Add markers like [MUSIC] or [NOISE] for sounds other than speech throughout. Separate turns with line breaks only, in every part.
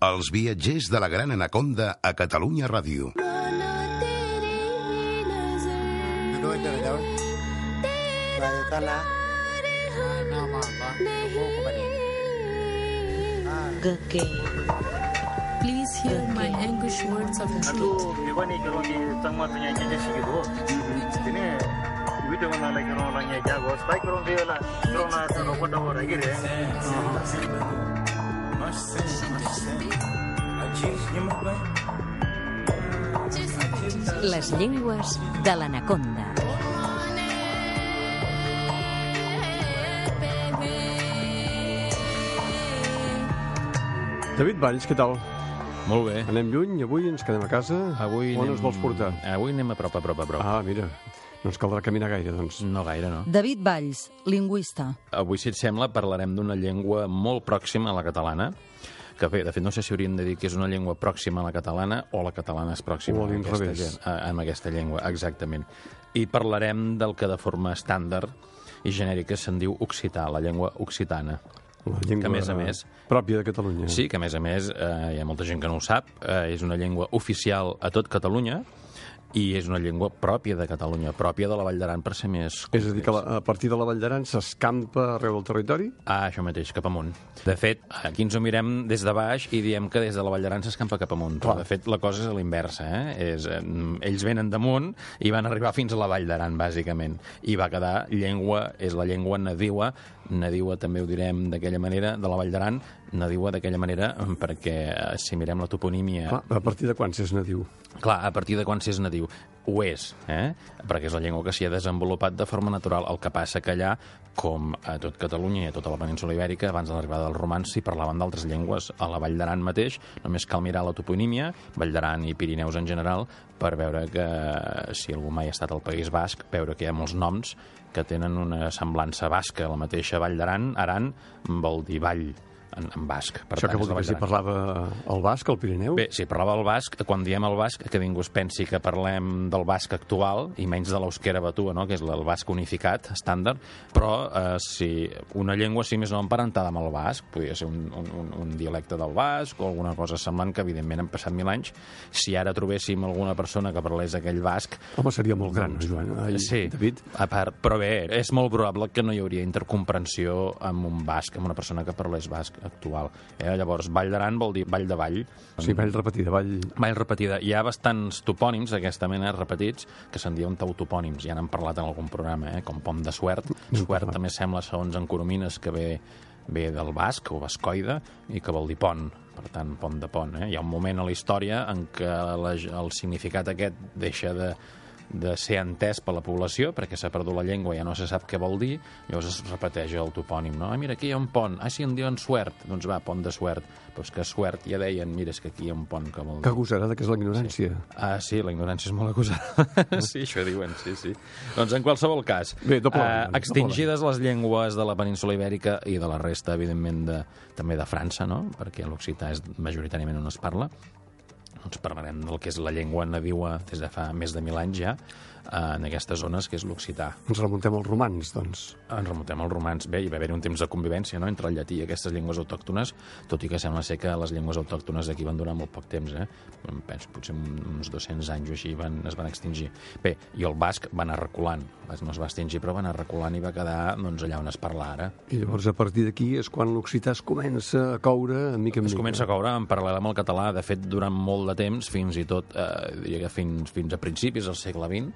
Els viatgers de la Gran Anaconda a Catalunya Ràdio.
Please hear my English words of truth.
Les llengües de l'anaconda.
David Valls, què tal?
Molt bé.
Anem lluny, avui ens quedem a casa?
Avui
On
anem...
ens vols portar?
Avui anem a prop, a prop, a prop.
Ah, mira, no ens caldrà caminar gaire, doncs.
No gaire, no.
David Valls, lingüista.
Avui, si et sembla, parlarem d'una llengua molt pròxima a la catalana, que bé, de fet, no sé si hauríem de dir que és una llengua pròxima a la catalana o la catalana és pròxima
O a
aquesta, gen- a, a aquesta llengua, exactament. I parlarem del que de forma estàndard i genèrica se'n diu occità, la llengua occitana.
La llengua
Que, a més a més,
pròpia de Catalunya.
Sí, que a més a més eh, hi ha molta gent que no ho sap, eh, és una llengua oficial a tot Catalunya i és una llengua pròpia de Catalunya, pròpia de la Vall d'Aran, per ser més...
És a dir, que la, a partir de la Vall d'Aran s'escampa arreu del territori?
Ah, això mateix, cap amunt. De fet, aquí ens ho mirem des de baix i diem que des de la Vall d'Aran s'escampa cap amunt. Però, de fet, la cosa és a l'inversa. Eh? És, eh, ells venen damunt i van arribar fins a la Vall d'Aran, bàsicament. I va quedar llengua, és la llengua nadiua, nadiua també ho direm d'aquella manera, de la Vall d'Aran, nadiua d'aquella manera perquè eh, si mirem la toponímia...
Clar, a partir de quan s'és nadiu?
Clar, a partir de quan s'és nadiu. Ho és, eh? perquè és la llengua que s'hi ha desenvolupat de forma natural. El que passa que allà, com a tot Catalunya i a tota la península ibèrica, abans de l'arribada dels romans s'hi parlaven d'altres llengües. A la Vall d'Aran mateix, només cal mirar la toponímia, Vall d'Aran i Pirineus en general, per veure que, si algú mai ha estat al País Basc, veure que hi ha molts noms que tenen una semblança basca. La mateixa Vall d'Aran, Aran, vol dir vall en, en basc. Per
Això
tant,
que vol dir que si parlava el basc, el Pirineu?
Bé, si parlava el basc, quan diem el basc, que ningú es pensi que parlem del basc actual, i menys de l'eusquera batua, no? que és el basc unificat, estàndard, però eh, si una llengua, si més no emparentada amb el basc, podria ser un, un, un, dialecte del basc o alguna cosa semblant, que evidentment han passat mil anys. Si ara trobéssim alguna persona que parlés aquell basc,
Home, seria molt gran, Joan. Ai,
sí,
David,
a part, però bé, és molt probable que no hi hauria intercomprensió amb un basc, amb una persona que parlés basc actual. Eh? Llavors, Vall d'Aran vol dir Vall de Vall,
sí, vall repetida, vall...
Vall repetida. Hi ha bastants topònims d'aquesta mena repetits que se'n diuen tautopònims. Ja n'han parlat en algun programa, eh? com Pom de Suert. Suert també sembla, segons en Coromines, que ve, ve del basc o bascoide i que vol dir pont. Per tant, pont de pont. Eh? Hi ha un moment a la història en què la, el significat aquest deixa de, de ser entès per la població, perquè s'ha perdut la llengua, ja no se sap què vol dir, llavors es repeteix el topònim, no? Ah, mira, aquí hi ha un pont. Ah, sí, en diuen Suert. Doncs va, pont de Suert. Però és que Suert ja deien, mira, és que aquí hi ha un pont que vol dir...
Que agosarada que és la ignorància.
Ah, sí, la ignorància és molt acusada. [LAUGHS] sí, això diuen, sí, sí. Doncs en qualsevol cas,
Bé,
eh,
vegada,
extingides les llengües de la península ibèrica i de la resta, evidentment, de, també de França, no? perquè l'occità és majoritàriament on es parla, doncs parlarem del que és la llengua nadiua des de fa més de mil anys ja, en aquestes zones, que és l'occità.
Ens remuntem als romans, doncs.
Ens remuntem als romans. Bé, hi va haver un temps de convivència no? entre el llatí i aquestes llengües autòctones, tot i que sembla ser que les llengües autòctones d'aquí van durar molt poc temps, eh? Penso, potser uns 200 anys o així van, es van extingir. Bé, i el basc va anar reculant. No es va extingir, però va anar reculant i va quedar doncs, allà on es parla ara.
I llavors, a partir d'aquí, és quan l'occità es comença a coure, mica en
Es
mica.
comença a coure en paral·lel amb el català. De fet, durant molt de temps, fins i tot eh, diria que fins, fins a principis del segle XX,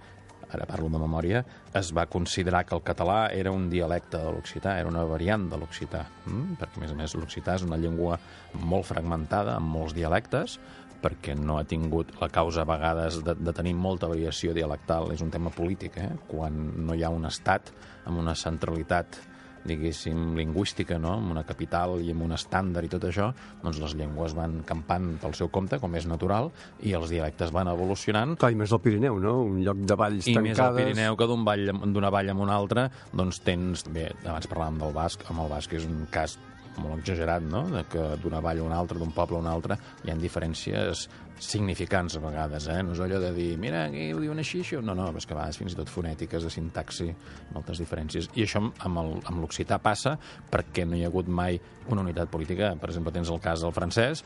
ara parlo de memòria, es va considerar que el català era un dialecte de l'occità, era una variant de l'occità, mm? perquè, a més a més, l'occità és una llengua molt fragmentada, amb molts dialectes, perquè no ha tingut la causa a vegades de, de tenir molta variació dialectal, és un tema polític, eh? quan no hi ha un estat amb una centralitat diguéssim, lingüística, no? amb una capital i amb un estàndard i tot això, doncs les llengües van campant pel seu compte, com és natural, i els dialectes van evolucionant,
Clar, i més al Pirineu, no? Un lloc de valls
i
tancades...
més al Pirineu que d'un vall, d'una vall amb una altra, doncs tens... Bé, abans parlàvem del basc, amb el basc és un cas molt exagerat, no?, de que d'una vall a una altra, d'un poble a un altre, hi ha diferències significants a vegades, eh? No és allò de dir, mira, aquí ho diuen així, això... No, no, és que a vegades fins i tot fonètiques, de sintaxi, moltes diferències. I això amb l'occità passa perquè no hi ha hagut mai una unitat política. Per exemple, tens el cas del francès,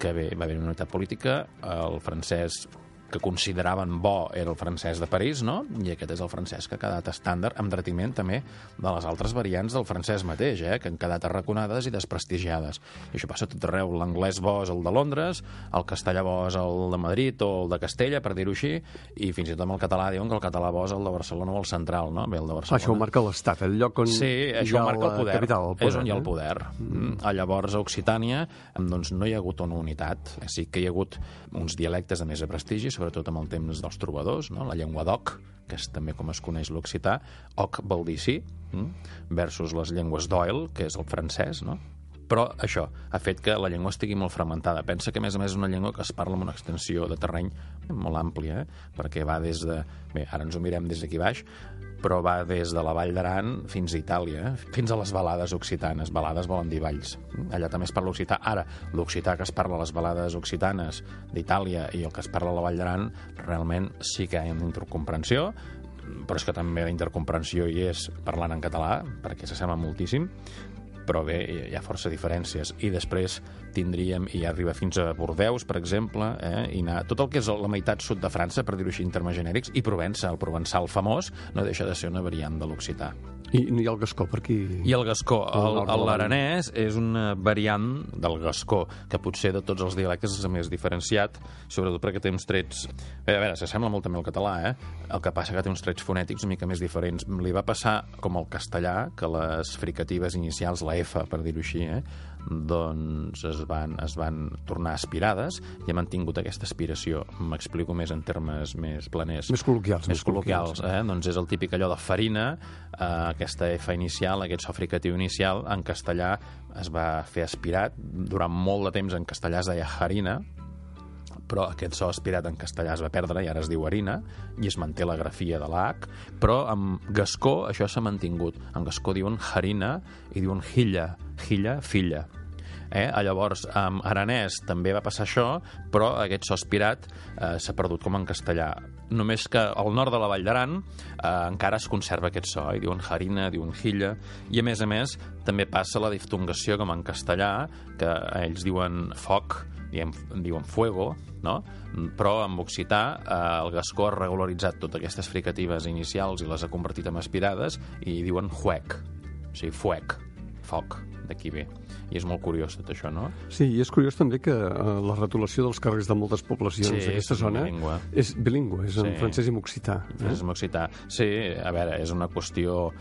que bé, va haver una unitat política, el francès que consideraven bo era el francès de París, no? I aquest és el francès que ha quedat estàndard, amb detriment també de les altres variants del francès mateix, eh? que han quedat arraconades i desprestigiades. I això passa tot arreu. L'anglès bo és el de Londres, el castellà bo és el de Madrid o el de Castella, per dir-ho així, i fins i tot amb el català diuen que el català bo és el de Barcelona o el central, no? Bé, el de Barcelona.
Això ho marca l'Estat, el lloc on
Sí,
hi
això
ha
marca el poder.
capital, el poder.
És on hi ha el
eh?
poder. Mm. A llavors, a Occitània, doncs, no hi ha hagut una unitat. Sí que hi ha hagut uns dialectes de més de prestigi, sobretot amb el temps dels trobadors, no? la llengua d'oc, que és també com es coneix l'occità. Oc vol dir sí, mm? versus les llengües d'oil, que és el francès, no? Però això ha fet que la llengua estigui molt fragmentada. Pensa que, a més a més, és una llengua que es parla amb una extensió de terreny molt àmplia, eh? perquè va des de... Bé, ara ens ho mirem des d'aquí baix, però va des de la Vall d'Aran fins a Itàlia, eh? fins a les balades occitanes. Balades volen dir valls. Allà també es parla occità. Ara, l'occità que es parla a les balades occitanes d'Itàlia i el que es parla a la Vall d'Aran, realment sí que hi ha intercomprensió, però és que també la intercomprensió hi és parlant en català, perquè s'assembla moltíssim, però bé, hi ha força diferències. I després tindríem, i ja arriba fins a Bordeus, per exemple, eh? i anar, tot el que és la meitat sud de França, per dir-ho així en termes genèrics, i Provença, el provençal famós, no deixa de ser una variant de l'occità.
I ha el gascó per aquí.
I el gascó, l'aranès és una variant del gascó, que potser de tots els dialectes és el més diferenciat, sobretot perquè té uns trets... Bé, a veure, s'assembla molt també al català, eh? El que passa que té uns trets fonètics una mica més diferents. Li va passar com al castellà, que les fricatives inicials, la F, per dir-ho així, eh? Doncs es van, es van tornar aspirades i ha mantingut aquesta aspiració. M'explico més en termes més planers.
Més col·loquials,
Més
més col·loquials.
col·loquials, eh? Doncs és el típic allò de farina, eh, aquesta F inicial, aquest so fricatiu inicial, en castellà es va fer aspirat. Durant molt de temps en castellà es deia harina, però aquest so aspirat en castellà es va perdre i ara es diu harina i es manté la grafia de la H, però amb gascó això s'ha mantingut. En gascó diuen harina i diuen hilla, hilla, filla. Eh? Llavors, amb aranès també va passar això, però aquest so aspirat eh, s'ha perdut com en castellà. Només que al nord de la Vall d'Aran eh, encara es conserva aquest so, i diuen harina, diuen hilla, i a més a més també passa la diftongació com en castellà, que ells diuen foc, diem, diuen fuego, no? però amb occità eh, el gascó ha regularitzat totes aquestes fricatives inicials i les ha convertit en aspirades i diuen huec, o sigui, fuec, foc, d'aquí ve. I és molt curiós tot això, no?
Sí, i és curiós també que eh, la retolació dels carrers de moltes poblacions
Sí,
d'aquesta zona
bilingüe.
és bilingüe, és en
Sí.
francès i en occità. Eh?
És occità. Sí, a veure, és una qüestió,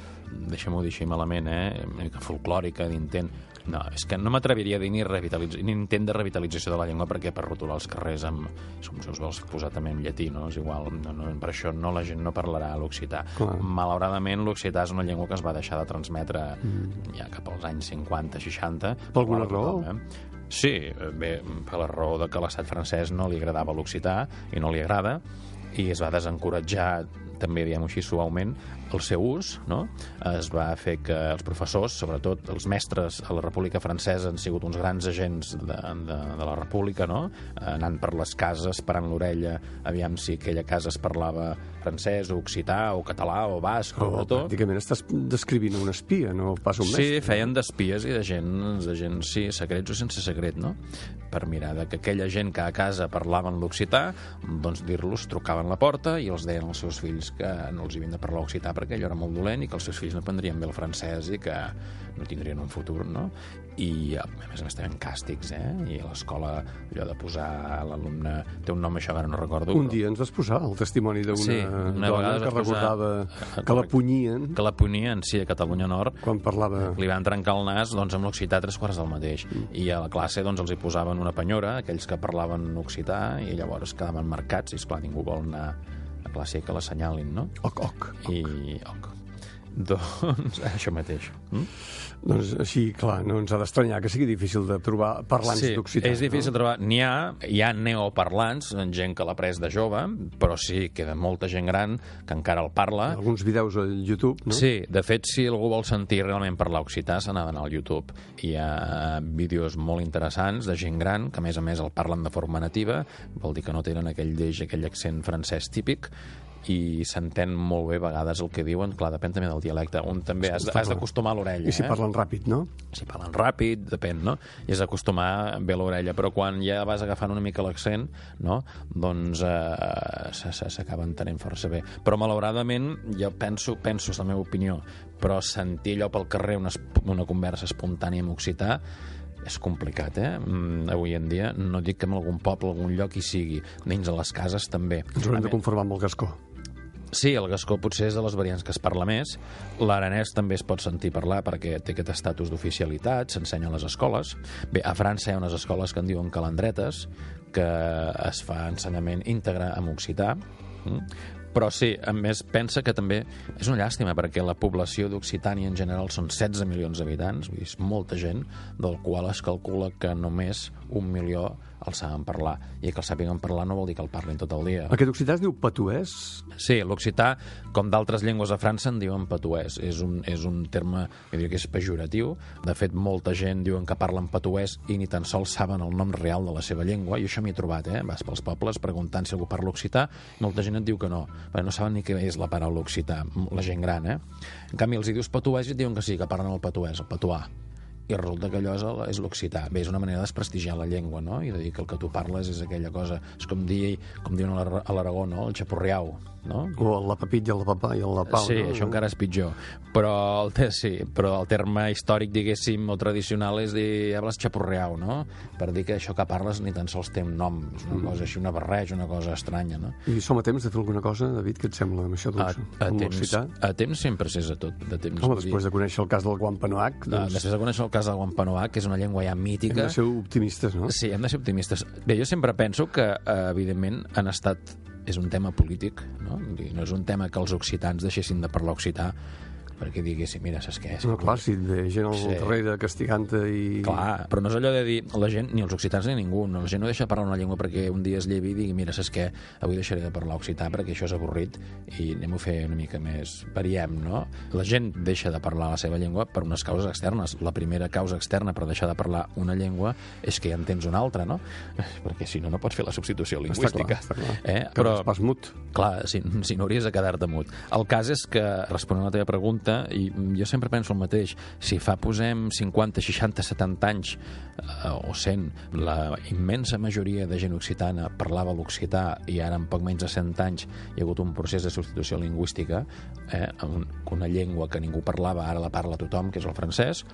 deixem-ho dir així malament, eh? una mica folclòrica, d'intent. No, és que no m'atreviria a dir ni, revitalitz... ni intent de revitalització de la llengua perquè per rotular els carrers amb... Com si us vols posar també en llatí, no? És igual, no, no, per això no la gent no parlarà l'occità. Malauradament, l'occità és una llengua que es va deixar de transmetre mm. ja cap als anys 50, 60.
Per alguna raó?
Eh? Sí, bé, per la raó de que l'estat francès no li agradava l'occità i no li agrada, i es va desencoratjar també, diguem-ho així, suaument, el seu ús, no? Es va fer que els professors, sobretot els mestres a la República Francesa, han sigut uns grans agents de, de, de la República, no? Anant per les cases, parant l'orella, aviam si aquella casa es parlava francès, o occità, o català, o basc, o
Oh,
bretó.
pràcticament estàs descrivint un espia, no pas un
Sí,
mestre.
feien d'espies i de gent, de gent, sí, secrets o sense secret, no? Per mirar de que aquella gent que a casa parlaven l'occità, doncs dir-los, trucaven la porta i els deien als seus fills que no els havien de parlar occità perquè allò era molt dolent i que els seus fills no aprendrien bé el francès i que no tindrien un futur, no? I a més a més també càstigs, eh? I a l'escola allò de posar l'alumne... Té un nom, això que ara no recordo.
Un
però-
dia ens vas posar el testimoni d'una
Sí, una
dona que
posar-
recordava que la punyien
que la punien, sí, a Catalunya Nord,
quan parlava...
li van trencar el nas doncs, amb l'occità tres quarts del mateix. I a la classe doncs, els hi posaven una penyora, aquells que parlaven occità, i llavors quedaven marcats, i esclar, ningú vol anar a classe que l'assenyalin, no?
Oc, oc.
I, oc. [LAUGHS] Doncs això mateix. Mm?
Doncs així, clar, no ens ha d'estranyar que sigui difícil de trobar parlants
sí,
d'occità.
és difícil
no?
trobar. N'hi ha, hi ha neoparlants, gent que l'ha pres de jove, però sí, queda molta gent gran que encara el parla.
Alguns vídeos al YouTube, no?
Sí, de fet, si algú vol sentir realment parlar occità, s'ha d'anar al YouTube. Hi ha vídeos molt interessants de gent gran, que a més a més el parlen de forma nativa, vol dir que no tenen aquell deix, aquell accent francès típic, i s'entén molt bé a vegades el que diuen, clar, depèn també del dialecte, on també has, has d'acostumar l'orella.
I si
eh?
parlen ràpid, no?
si parlen ràpid, depèn, no? I és acostumar bé l'orella, però quan ja vas agafant una mica l'accent, no? Doncs eh, s'acaba entenent força bé. Però malauradament, jo penso, penso, és la meva opinió, però sentir allò pel carrer, una, una conversa espontània en occità, és complicat, eh? Mm, avui en dia, no dic que en algun poble, algun lloc hi sigui, dins de les cases també.
Ens haurem de conformar amb el gascó.
Sí, el gascó potser és de les variants que es parla més. L'aranès també es pot sentir parlar perquè té aquest estatus d'oficialitat, s'ensenya a les escoles. Bé, a França hi ha unes escoles que en diuen calandretes, que es fa ensenyament íntegre en occità, mm? però sí, a més, pensa que també és una llàstima perquè la població d'Occitània en general són 16 milions d'habitants, és molta gent, del qual es calcula que només un milió el saben parlar. I que el sàpiguen parlar no vol dir que el parlin tot el dia.
Aquest occità es diu patuès?
Sí, l'occità, com d'altres llengües a França, en diuen patuès. És un, és un terme, jo diria que és pejoratiu. De fet, molta gent diuen que parlen patuès i ni tan sols saben el nom real de la seva llengua. I això m'hi he trobat, eh? Vas pels pobles preguntant si algú parla occità, molta gent et diu que no, perquè no saben ni què és la paraula occità, la gent gran, eh? En canvi, els hi dius patuès i et diuen que sí, que parlen el patuès, el patuà i resulta que allò és, el, l'occità. Bé, és una manera de desprestigiar la llengua, no? I de dir que el que tu parles és aquella cosa... És com, dir, com diuen a l'Ar- a l'Aragó, no? El xapurriau, no?
O la papit i el papà i el lapau,
sí,
no?
això encara és pitjor. Però el, te, sí, però el terme històric, diguéssim, o tradicional és dir hablas xapurreau, no? Per dir que això que parles ni tan sols té un nom. És una cosa així, una barreja, una cosa estranya, no?
I som a temps de fer alguna cosa, David, què et sembla amb això
A,
doncs,
a,
amb
temps, a temps sempre s'és a tot. De temps,
Home,
dir,
després de conèixer el cas del Guampanoac,
Ah,
doncs
després de conèixer el cas del Guampanoac, que és una llengua ja
hem
mítica...
de ser optimistes, no?
Sí, hem de ser optimistes. Bé, jo sempre penso que, eh, evidentment, han estat... És un tema polític, no? No és un tema que els occitans deixessin de parlar occità perquè diguessin, mira, saps què? És
No, clar, si ve gent al
Sí.
darrere castigant-te i...
Clar, però no és allò de dir la gent, ni els occitans ni ningú, no, la gent no deixa de parlar una llengua perquè un dia es llevi i digui, mira, saps què, avui deixaré de parlar occità perquè això és avorrit i anem a fer una mica més, variem, no? La gent deixa de parlar la seva llengua per unes causes externes. La primera causa externa per deixar de parlar una llengua és que ja en tens una altra, no? [LAUGHS] Perquè si no, no pots fer la substitució
Està
lingüística.
clar, està clar.
Eh?
Que
Però,
no pas mut.
Clar, si, si no hauries de quedar-te mut. El cas és que, responent a la teva pregunta, i jo sempre penso el mateix, si fa, posem, 50, 60, 70 anys, eh, o 100, la immensa majoria de gent occitana parlava l'occità i ara en poc menys de 100 anys hi ha hagut un procés de substitució lingüística, eh, amb una llengua que ningú parlava, ara la parla tothom, que és el francès,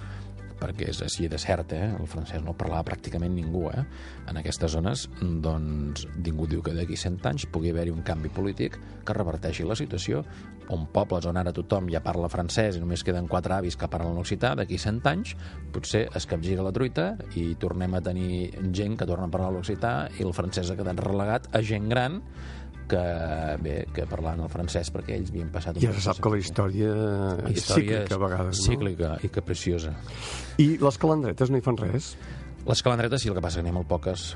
perquè és així de cert, eh? el francès no parlava pràcticament ningú eh? en aquestes zones, doncs ningú diu que d'aquí 100 anys pugui haver-hi un canvi polític que reverteixi la situació on pobles on ara tothom ja parla francès i només queden quatre avis que parlen occità, d'aquí 100 anys potser es capgira la truita i tornem a tenir gent que torna a parlar l'occità i el francès ha quedat relegat a gent gran que, bé, que parlaven el francès perquè ells havien passat...
Ja se sap que la història és
història
cíclica a vegades, no?
cíclica i capriciosa.
I les calandretes no hi fan res?
Les calandretes sí, el que passa que n'hi ha molt poques.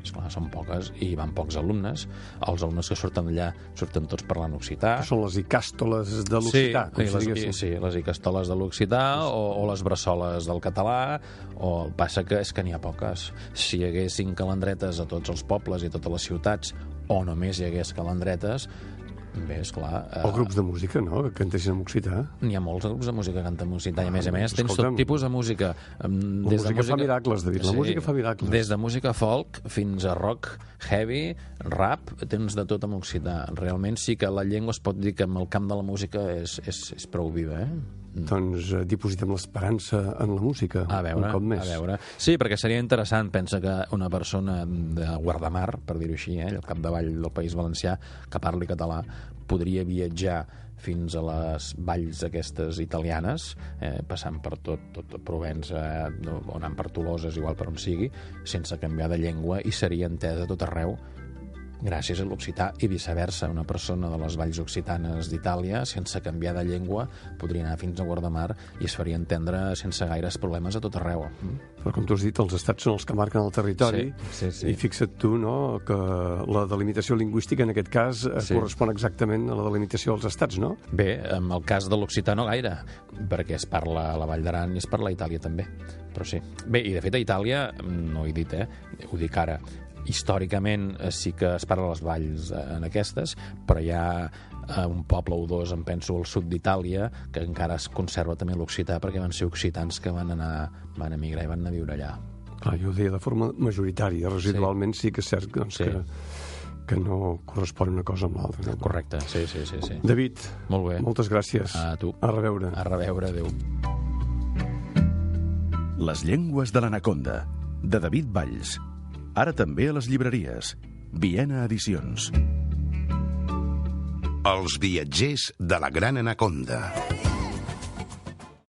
Esclar, són poques i van pocs alumnes. Els alumnes que surten d'allà surten tots parlant occità.
Que són les icàstoles de l'occità,
sí, i les, i, sí, les icastoles de l'occità o, o les bressoles del català o el passa que és que n'hi ha poques. Si hi haguessin calandretes a tots els pobles i a totes les ciutats o només hi hagués calandretes, bé, esclar... eh,
O grups de música, no?, que cantessin en occità.
N'hi ha molts grups de música que canten occità i a més a més tens tot tipus de música. em,
La música fa miracles, David, la música fa miracles.
Des de música folk fins a rock heavy, rap, tens de tot amb occità. Realment sí que la llengua es pot dir que en el camp de la música és, és, és prou viva, eh?
Doncs eh, dipositem l'esperança en la música,
A veure,
un cop més.
a veure. Sí, perquè seria interessant, pensa que una persona de Guardamar, per dir-ho així, eh, al capdavall del País Valencià, que parli català, podria viatjar fins a les valls aquestes italianes, eh, passant per tot, tot Provença, eh, o anant per Toloses, igual per on sigui, sense canviar de llengua, i seria entesa tot arreu gràcies a l'occità i viceversa. Una persona de les valls occitanes d'Itàlia, sense canviar de llengua, podria anar fins a Guardamar i es faria entendre sense gaires problemes a tot arreu. Mm?
Però com tu has dit, els estats són els que marquen el territori
Sí, sí, sí.
i fixa't tu no, que la delimitació lingüística en aquest cas sí.
Sí.
correspon exactament a la delimitació dels estats, no?
Bé, en el cas de l'occità no gaire, perquè es parla a la Vall d'Aran i es parla a Itàlia també, però sí. Bé, i de fet a Itàlia, no ho he dit, eh? ho dic ara, històricament eh, sí que es parla les valls eh, en aquestes, però hi ha eh, un poble o dos, em penso, al sud d'Itàlia, que encara es conserva també l'occità perquè van ser occitans que van anar, van emigrar i van anar a viure allà.
Clar, jo ho deia de forma majoritària, residualment sí, que és cert doncs,
Sí.
que, que no correspon una cosa amb l'altra. No?
Correcte, sí, sí, sí. sí.
David,
Molt bé.
moltes gràcies.
A tu.
A reveure.
A reveure, adéu.
Les llengües de l'anaconda, de David Valls. Ara també a les llibreries. Viena Edicions. Els viatgers de la gran anaconda.